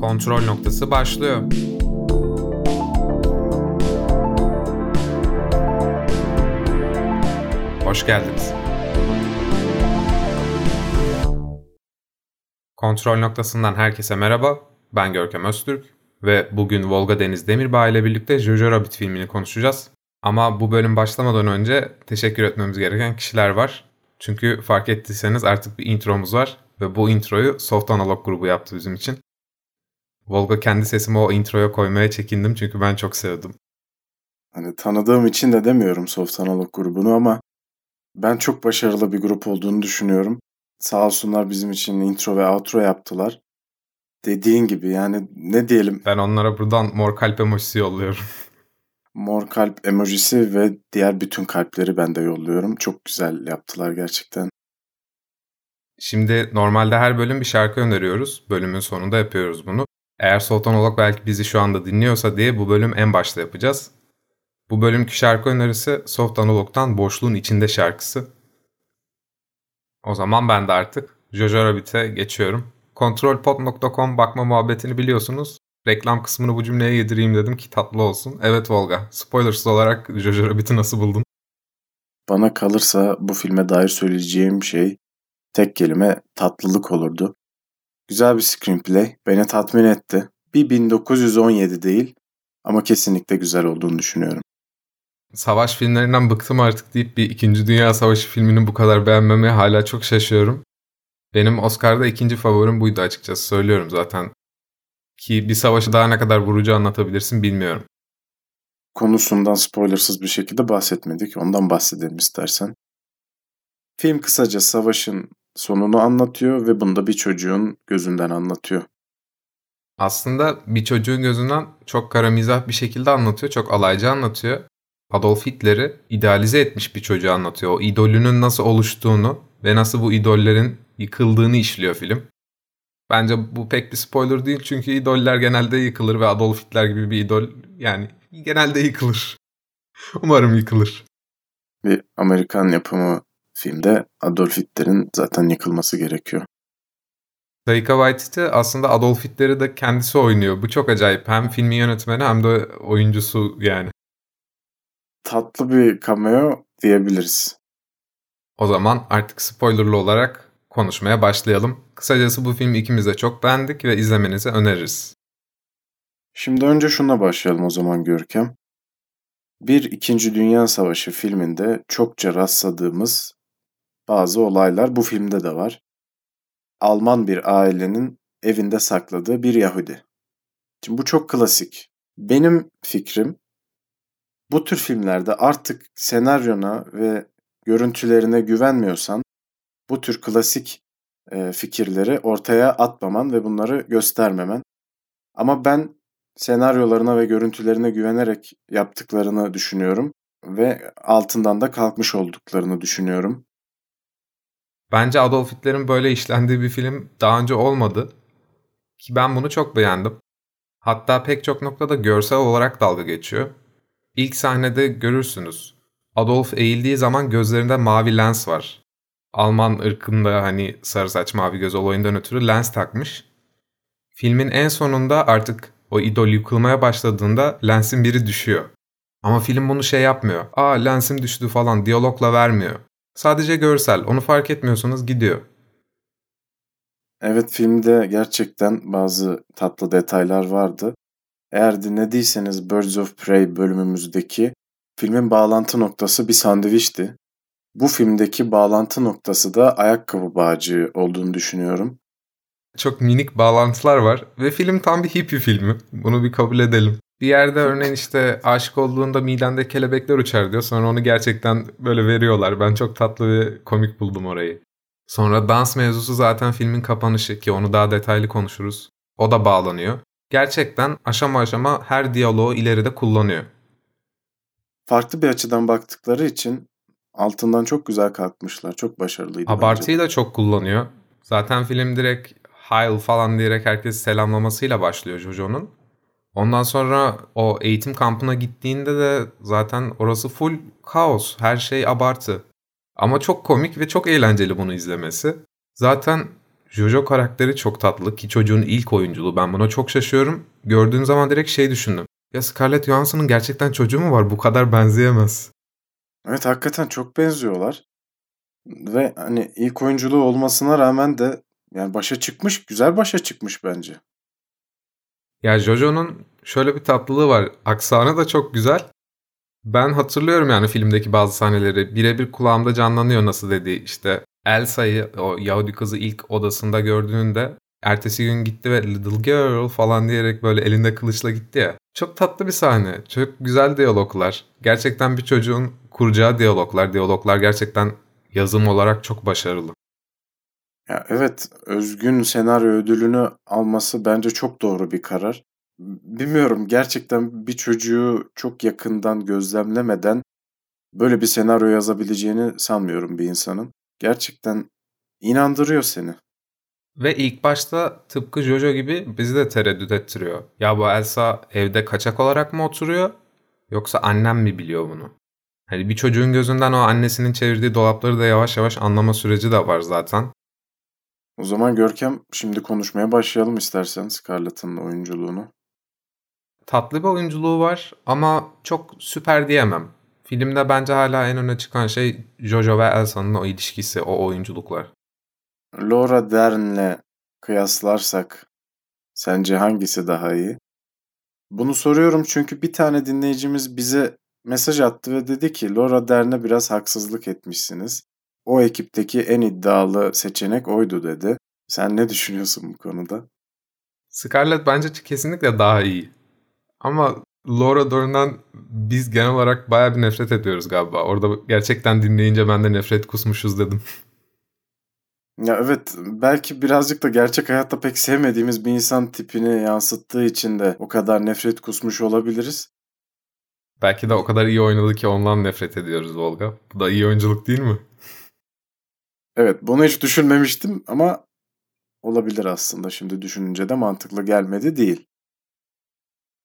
Kontrol noktası başlıyor. Hoş geldiniz. Kontrol noktasından herkese merhaba. Ben Görkem Öztürk ve bugün Volga Deniz Demirbağ ile birlikte Jojo Rabbit filmini konuşacağız. Ama bu bölüm başlamadan önce teşekkür etmemiz gereken kişiler var. Çünkü fark ettiyseniz artık bir intromuz var ve bu introyu Soft Analog grubu yaptı bizim için. Volga kendi sesimi o introya koymaya çekindim çünkü ben çok sevdim. Hani tanıdığım için de demiyorum Soft Analog grubunu ama ben çok başarılı bir grup olduğunu düşünüyorum. Sağ olsunlar bizim için intro ve outro yaptılar. Dediğin gibi yani ne diyelim. Ben onlara buradan mor kalp emojisi yolluyorum. mor kalp emojisi ve diğer bütün kalpleri ben de yolluyorum. Çok güzel yaptılar gerçekten. Şimdi normalde her bölüm bir şarkı öneriyoruz. Bölümün sonunda yapıyoruz bunu. Eğer Sultanolog belki bizi şu anda dinliyorsa diye bu bölüm en başta yapacağız. Bu bölümkü şarkı önerisi Soft Analog'dan Boşluğun İçinde şarkısı. O zaman ben de artık Jojo Rabbit'e geçiyorum. Kontrolpod.com bakma muhabbetini biliyorsunuz. Reklam kısmını bu cümleye yedireyim dedim ki tatlı olsun. Evet Volga, spoilersız olarak Jojo Rabbit'i nasıl buldun? Bana kalırsa bu filme dair söyleyeceğim şey tek kelime tatlılık olurdu. Güzel bir screenplay, beni tatmin etti. Bir 1917 değil ama kesinlikle güzel olduğunu düşünüyorum. Savaş filmlerinden bıktım artık deyip bir İkinci Dünya Savaşı filmini bu kadar beğenmemeye hala çok şaşıyorum. Benim Oscar'da ikinci favorim buydu açıkçası söylüyorum zaten. Ki bir savaşı daha ne kadar vurucu anlatabilirsin bilmiyorum. Konusundan spoilersız bir şekilde bahsetmedik. Ondan bahsedelim istersen. Film kısaca savaşın sonunu anlatıyor ve bunda bir çocuğun gözünden anlatıyor. Aslında bir çocuğun gözünden çok kara mizah bir şekilde anlatıyor. Çok alaycı anlatıyor. Adolf Hitler'i idealize etmiş bir çocuğu anlatıyor. O idolünün nasıl oluştuğunu ve nasıl bu idollerin yıkıldığını işliyor film. Bence bu pek bir spoiler değil çünkü idoller genelde yıkılır ve Adolf Hitler gibi bir idol yani genelde yıkılır. Umarım yıkılır. Bir Amerikan yapımı filmde Adolf Hitler'in zaten yıkılması gerekiyor. Taika Waititi aslında Adolf Hitler'i de kendisi oynuyor. Bu çok acayip. Hem filmin yönetmeni hem de oyuncusu yani. Tatlı bir cameo diyebiliriz. O zaman artık spoilerlı olarak konuşmaya başlayalım. Kısacası bu filmi ikimiz de çok beğendik ve izlemenizi öneririz. Şimdi önce şuna başlayalım o zaman Görkem. Bir İkinci Dünya Savaşı filminde çokça rastladığımız bazı olaylar bu filmde de var. Alman bir ailenin evinde sakladığı bir Yahudi. Şimdi bu çok klasik. Benim fikrim bu tür filmlerde artık senaryona ve görüntülerine güvenmiyorsan bu tür klasik e, fikirleri ortaya atmaman ve bunları göstermemen. Ama ben senaryolarına ve görüntülerine güvenerek yaptıklarını düşünüyorum ve altından da kalkmış olduklarını düşünüyorum. Bence Adolf Hitler'in böyle işlendiği bir film daha önce olmadı. Ki ben bunu çok beğendim. Hatta pek çok noktada görsel olarak dalga geçiyor. İlk sahnede görürsünüz. Adolf eğildiği zaman gözlerinde mavi lens var. Alman ırkında hani sarı saç mavi göz olayından ötürü lens takmış. Filmin en sonunda artık o idol yıkılmaya başladığında lensin biri düşüyor. Ama film bunu şey yapmıyor. Aa lensim düştü falan diyalogla vermiyor. Sadece görsel. Onu fark etmiyorsanız gidiyor. Evet filmde gerçekten bazı tatlı detaylar vardı. Eğer dinlediyseniz Birds of Prey bölümümüzdeki filmin bağlantı noktası bir sandviçti. Bu filmdeki bağlantı noktası da ayakkabı bağcığı olduğunu düşünüyorum. Çok minik bağlantılar var ve film tam bir hippie filmi. Bunu bir kabul edelim. Bir yerde örneğin işte aşık olduğunda midende kelebekler uçar diyor. Sonra onu gerçekten böyle veriyorlar. Ben çok tatlı ve komik buldum orayı. Sonra dans mevzusu zaten filmin kapanışı ki onu daha detaylı konuşuruz. O da bağlanıyor. Gerçekten aşama aşama her diyaloğu ileride kullanıyor. Farklı bir açıdan baktıkları için altından çok güzel kalkmışlar. Çok başarılıydı Abartıyı bence. da çok kullanıyor. Zaten film direkt Heil falan diyerek herkesi selamlamasıyla başlıyor Jojo'nun. Ondan sonra o eğitim kampına gittiğinde de zaten orası full kaos. Her şey abartı. Ama çok komik ve çok eğlenceli bunu izlemesi. Zaten Jojo karakteri çok tatlı ki çocuğun ilk oyunculuğu. Ben buna çok şaşıyorum. Gördüğüm zaman direkt şey düşündüm. Ya Scarlett Johansson'ın gerçekten çocuğu mu var? Bu kadar benzeyemez. Evet hakikaten çok benziyorlar. Ve hani ilk oyunculuğu olmasına rağmen de yani başa çıkmış, güzel başa çıkmış bence. Ya Jojo'nun şöyle bir tatlılığı var. Aksanı da çok güzel. Ben hatırlıyorum yani filmdeki bazı sahneleri. Birebir kulağımda canlanıyor nasıl dediği işte Elsa'yı o Yahudi kızı ilk odasında gördüğünde ertesi gün gitti ve little girl falan diyerek böyle elinde kılıçla gitti ya. Çok tatlı bir sahne. Çok güzel diyaloglar. Gerçekten bir çocuğun kuracağı diyaloglar. Diyaloglar gerçekten yazım olarak çok başarılı. Ya evet, özgün senaryo ödülünü alması bence çok doğru bir karar. Bilmiyorum gerçekten bir çocuğu çok yakından gözlemlemeden böyle bir senaryo yazabileceğini sanmıyorum bir insanın. Gerçekten inandırıyor seni. Ve ilk başta tıpkı Jojo gibi bizi de tereddüt ettiriyor. Ya bu Elsa evde kaçak olarak mı oturuyor yoksa annem mi biliyor bunu? Hani bir çocuğun gözünden o annesinin çevirdiği dolapları da yavaş yavaş anlama süreci de var zaten. O zaman Görkem şimdi konuşmaya başlayalım istersen Scarlett'ın oyunculuğunu. Tatlı bir oyunculuğu var ama çok süper diyemem. Filmde bence hala en öne çıkan şey Jojo ve Elsa'nın o ilişkisi, o oyunculuklar. Laura Dern'le kıyaslarsak sence hangisi daha iyi? Bunu soruyorum çünkü bir tane dinleyicimiz bize mesaj attı ve dedi ki Laura Dern'e biraz haksızlık etmişsiniz. O ekipteki en iddialı seçenek oydu dedi. Sen ne düşünüyorsun bu konuda? Scarlett bence kesinlikle daha iyi. Ama Laura Dern'den biz genel olarak baya bir nefret ediyoruz galiba. Orada gerçekten dinleyince ben de nefret kusmuşuz dedim. Ya evet belki birazcık da gerçek hayatta pek sevmediğimiz bir insan tipini yansıttığı için de o kadar nefret kusmuş olabiliriz. Belki de o kadar iyi oynadı ki ondan nefret ediyoruz Volga. Bu da iyi oyunculuk değil mi? Evet bunu hiç düşünmemiştim ama olabilir aslında şimdi düşününce de mantıklı gelmedi değil.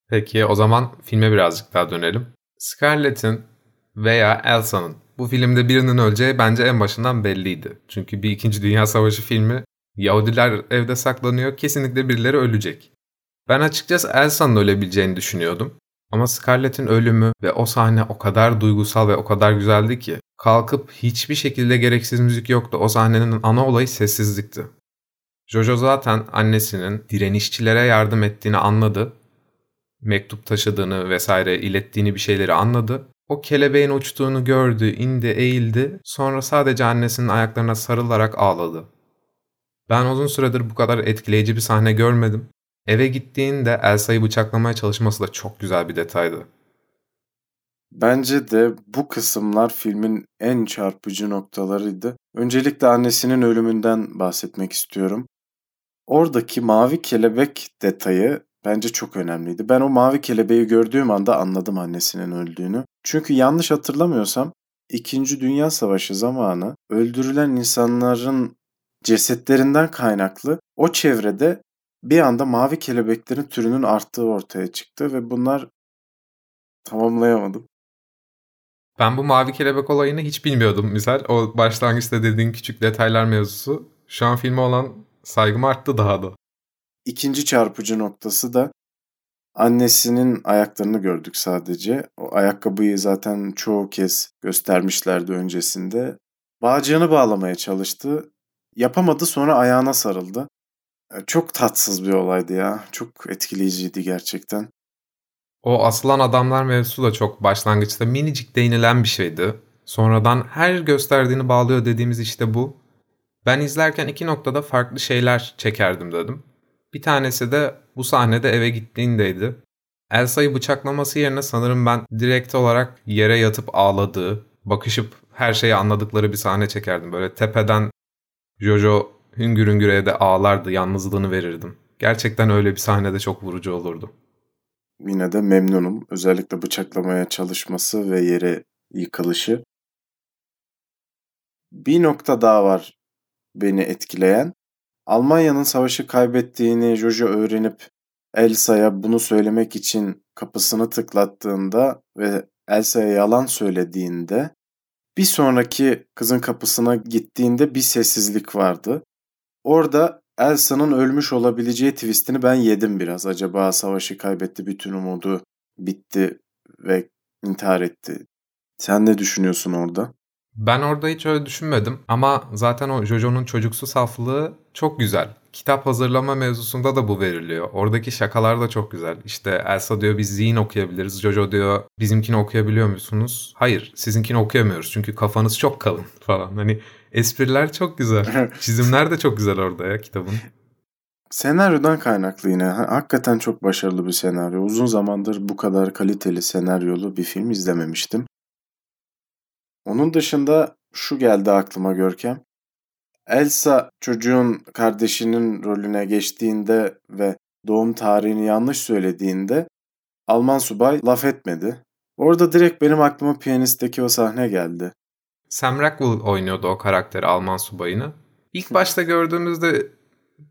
Peki o zaman filme birazcık daha dönelim. Scarlett'in veya Elsa'nın bu filmde birinin öleceği bence en başından belliydi. Çünkü bir İkinci Dünya Savaşı filmi Yahudiler evde saklanıyor kesinlikle birileri ölecek. Ben açıkçası Elsa'nın ölebileceğini düşünüyordum. Ama Scarlett'in ölümü ve o sahne o kadar duygusal ve o kadar güzeldi ki kalkıp hiçbir şekilde gereksiz müzik yoktu. O sahnenin ana olayı sessizlikti. Jojo zaten annesinin direnişçilere yardım ettiğini anladı. Mektup taşıdığını vesaire ilettiğini bir şeyleri anladı. O kelebeğin uçtuğunu gördü, indi, eğildi. Sonra sadece annesinin ayaklarına sarılarak ağladı. Ben uzun süredir bu kadar etkileyici bir sahne görmedim. Eve gittiğinde Elsa'yı bıçaklamaya çalışması da çok güzel bir detaydı. Bence de bu kısımlar filmin en çarpıcı noktalarıydı. Öncelikle annesinin ölümünden bahsetmek istiyorum. Oradaki mavi kelebek detayı bence çok önemliydi. Ben o mavi kelebeği gördüğüm anda anladım annesinin öldüğünü. Çünkü yanlış hatırlamıyorsam İkinci Dünya Savaşı zamanı öldürülen insanların cesetlerinden kaynaklı o çevrede bir anda mavi kelebeklerin türünün arttığı ortaya çıktı ve bunlar tamamlayamadım. Ben bu mavi kelebek olayını hiç bilmiyordum misal. O başlangıçta dediğin küçük detaylar mevzusu. Şu an filme olan saygım arttı daha da. İkinci çarpıcı noktası da annesinin ayaklarını gördük sadece. O ayakkabıyı zaten çoğu kez göstermişlerdi öncesinde. Bağcığını bağlamaya çalıştı. Yapamadı sonra ayağına sarıldı. Çok tatsız bir olaydı ya. Çok etkileyiciydi gerçekten. O asılan adamlar mevzusu da çok başlangıçta minicik değinilen bir şeydi. Sonradan her gösterdiğini bağlıyor dediğimiz işte bu. Ben izlerken iki noktada farklı şeyler çekerdim dedim. Bir tanesi de bu sahnede eve gittiğindeydi. Elsa'yı bıçaklaması yerine sanırım ben direkt olarak yere yatıp ağladığı, bakışıp her şeyi anladıkları bir sahne çekerdim. Böyle tepeden Jojo hüngür hüngür evde ağlardı, yalnızlığını verirdim. Gerçekten öyle bir sahnede çok vurucu olurdu. Yine de memnunum. Özellikle bıçaklamaya çalışması ve yere yıkılışı. Bir nokta daha var beni etkileyen. Almanya'nın savaşı kaybettiğini Jojo öğrenip Elsa'ya bunu söylemek için kapısını tıklattığında ve Elsa'ya yalan söylediğinde bir sonraki kızın kapısına gittiğinde bir sessizlik vardı. Orada Elsa'nın ölmüş olabileceği twistini ben yedim biraz. Acaba savaşı kaybetti, bütün umudu bitti ve intihar etti. Sen ne düşünüyorsun orada? Ben orada hiç öyle düşünmedim ama zaten o Jojo'nun çocuksu saflığı çok güzel. Kitap hazırlama mevzusunda da bu veriliyor. Oradaki şakalar da çok güzel. İşte Elsa diyor biz zihin okuyabiliriz. Jojo diyor bizimkini okuyabiliyor musunuz? Hayır sizinkini okuyamıyoruz çünkü kafanız çok kalın falan. Hani espriler çok güzel. Çizimler de çok güzel orada ya kitabın. Senaryodan kaynaklı yine. Hakikaten çok başarılı bir senaryo. Uzun zamandır bu kadar kaliteli senaryolu bir film izlememiştim. Onun dışında şu geldi aklıma Görkem. Elsa çocuğun kardeşinin rolüne geçtiğinde ve doğum tarihini yanlış söylediğinde Alman subay laf etmedi. Orada direkt benim aklıma piyanistteki o sahne geldi. Sam Rockwell oynuyordu o karakteri Alman subayını. İlk başta gördüğümüzde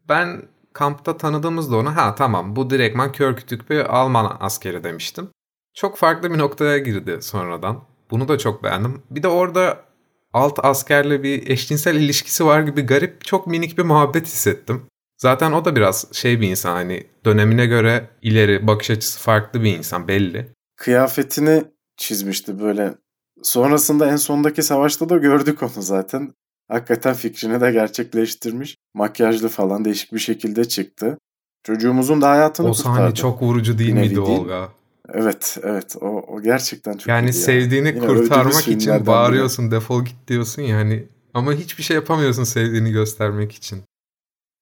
ben kampta tanıdığımızda onu ha tamam bu direktman kör kütük bir Alman askeri demiştim. Çok farklı bir noktaya girdi sonradan. Bunu da çok beğendim. Bir de orada alt askerle bir eşcinsel ilişkisi var gibi garip çok minik bir muhabbet hissettim. Zaten o da biraz şey bir insan hani dönemine göre ileri bakış açısı farklı bir insan belli. Kıyafetini çizmişti böyle. Sonrasında en sondaki savaşta da gördük onu zaten. Hakikaten fikrini de gerçekleştirmiş. Makyajlı falan değişik bir şekilde çıktı. Çocuğumuzun da hayatını o kurtardı. O sahne çok vurucu değil miydi değil. Olga? Evet, evet. O, o gerçekten çok Yani sevdiğini ya. kurtarmak için bağırıyorsun, bile. defol git diyorsun yani. Ama hiçbir şey yapamıyorsun sevdiğini göstermek için.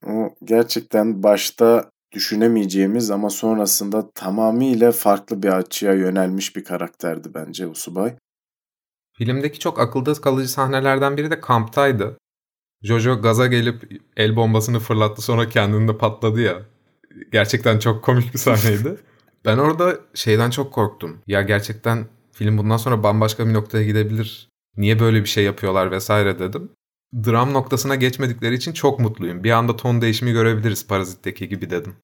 O gerçekten başta düşünemeyeceğimiz ama sonrasında tamamıyla farklı bir açıya yönelmiş bir karakterdi bence Usubay. Filmdeki çok akılda kalıcı sahnelerden biri de kamptaydı. Jojo gaza gelip el bombasını fırlattı sonra kendinde patladı ya. Gerçekten çok komik bir sahneydi. Ben orada şeyden çok korktum. Ya gerçekten film bundan sonra bambaşka bir noktaya gidebilir. Niye böyle bir şey yapıyorlar vesaire dedim. Dram noktasına geçmedikleri için çok mutluyum. Bir anda ton değişimi görebiliriz Parazit'teki gibi dedim.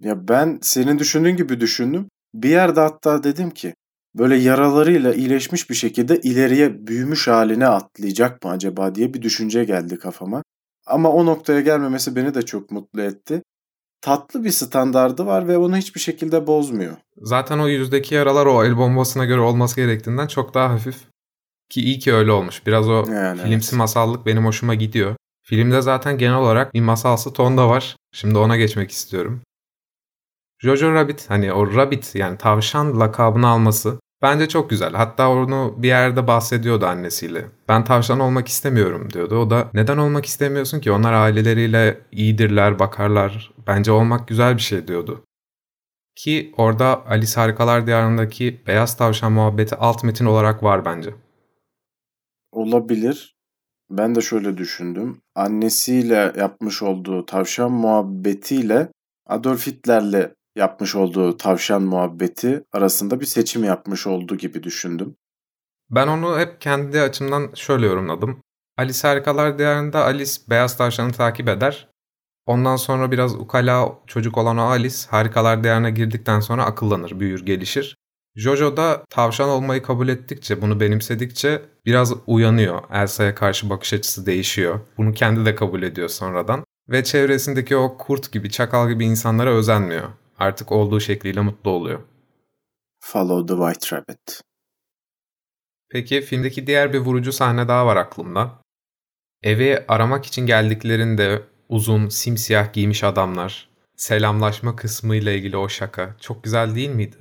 Ya ben senin düşündüğün gibi düşündüm. Bir yerde hatta dedim ki böyle yaralarıyla iyileşmiş bir şekilde ileriye büyümüş haline atlayacak mı acaba diye bir düşünce geldi kafama. Ama o noktaya gelmemesi beni de çok mutlu etti tatlı bir standardı var ve onu hiçbir şekilde bozmuyor. Zaten o yüzdeki yaralar o el bombasına göre olması gerektiğinden çok daha hafif. Ki iyi ki öyle olmuş. Biraz o yani filmsi evet. masallık benim hoşuma gidiyor. Filmde zaten genel olarak bir masalsı ton da var. Şimdi ona geçmek istiyorum. Jojo Rabbit hani o Rabbit yani tavşan lakabını alması Bence çok güzel. Hatta onu bir yerde bahsediyordu annesiyle. Ben tavşan olmak istemiyorum diyordu. O da neden olmak istemiyorsun ki? Onlar aileleriyle iyidirler, bakarlar. Bence olmak güzel bir şey diyordu. Ki orada Alice Harikalar Diyarı'ndaki beyaz tavşan muhabbeti alt metin olarak var bence. Olabilir. Ben de şöyle düşündüm. Annesiyle yapmış olduğu tavşan muhabbetiyle Adolf Hitler'le yapmış olduğu tavşan muhabbeti arasında bir seçim yapmış olduğu gibi düşündüm. Ben onu hep kendi açımdan şöyle yorumladım. Alice Harikalar Diyarı'nda Alice beyaz tavşanı takip eder. Ondan sonra biraz ukala çocuk olan o Alice Harikalar Diyarı'na girdikten sonra akıllanır, büyür, gelişir. Jojo da tavşan olmayı kabul ettikçe, bunu benimsedikçe biraz uyanıyor. Elsa'ya karşı bakış açısı değişiyor. Bunu kendi de kabul ediyor sonradan. Ve çevresindeki o kurt gibi, çakal gibi insanlara özenmiyor artık olduğu şekliyle mutlu oluyor. Follow the White Rabbit. Peki filmdeki diğer bir vurucu sahne daha var aklımda. Evi aramak için geldiklerinde uzun simsiyah giymiş adamlar. Selamlaşma kısmıyla ilgili o şaka çok güzel değil miydi?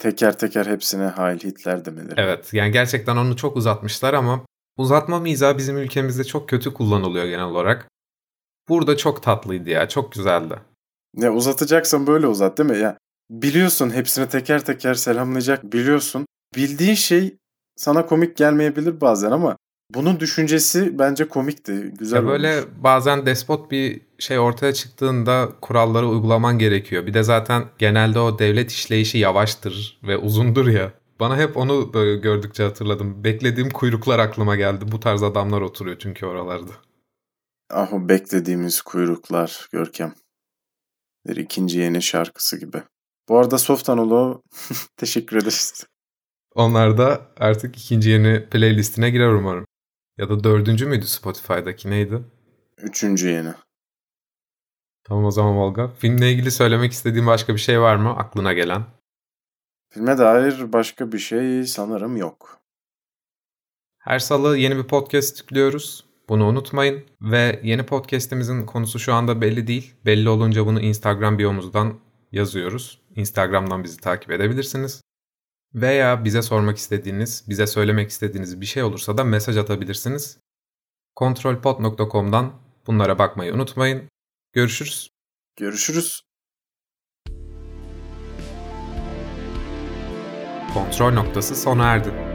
Teker teker hepsine Heil Hitler demeleri. Evet yani gerçekten onu çok uzatmışlar ama uzatma mizahı bizim ülkemizde çok kötü kullanılıyor genel olarak. Burada çok tatlıydı ya çok güzeldi. Ya uzatacaksan böyle uzat değil mi? Ya biliyorsun hepsini teker teker selamlayacak biliyorsun. Bildiğin şey sana komik gelmeyebilir bazen ama bunun düşüncesi bence komikti. Güzel ya böyle olmuş. bazen despot bir şey ortaya çıktığında kuralları uygulaman gerekiyor. Bir de zaten genelde o devlet işleyişi yavaştır ve uzundur ya. Bana hep onu böyle gördükçe hatırladım. Beklediğim kuyruklar aklıma geldi. Bu tarz adamlar oturuyor çünkü oralarda. Ah o beklediğimiz kuyruklar Görkem ikinci yeni şarkısı gibi. Bu arada Softanolo teşekkür ederiz. Onlar da artık ikinci yeni playlistine girer umarım. Ya da dördüncü müydü Spotify'daki neydi? Üçüncü yeni. Tamam o zaman Volga. Filmle ilgili söylemek istediğin başka bir şey var mı aklına gelen? Filme dair başka bir şey sanırım yok. Her salı yeni bir podcast yüklüyoruz. Bunu unutmayın. Ve yeni podcast'imizin konusu şu anda belli değil. Belli olunca bunu Instagram biyomuzdan yazıyoruz. Instagram'dan bizi takip edebilirsiniz. Veya bize sormak istediğiniz, bize söylemek istediğiniz bir şey olursa da mesaj atabilirsiniz. kontrolpod.com'dan bunlara bakmayı unutmayın. Görüşürüz. Görüşürüz. Kontrol noktası sona erdi.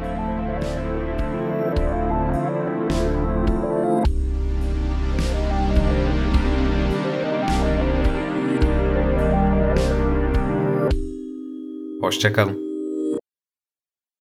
Hoşçakalın.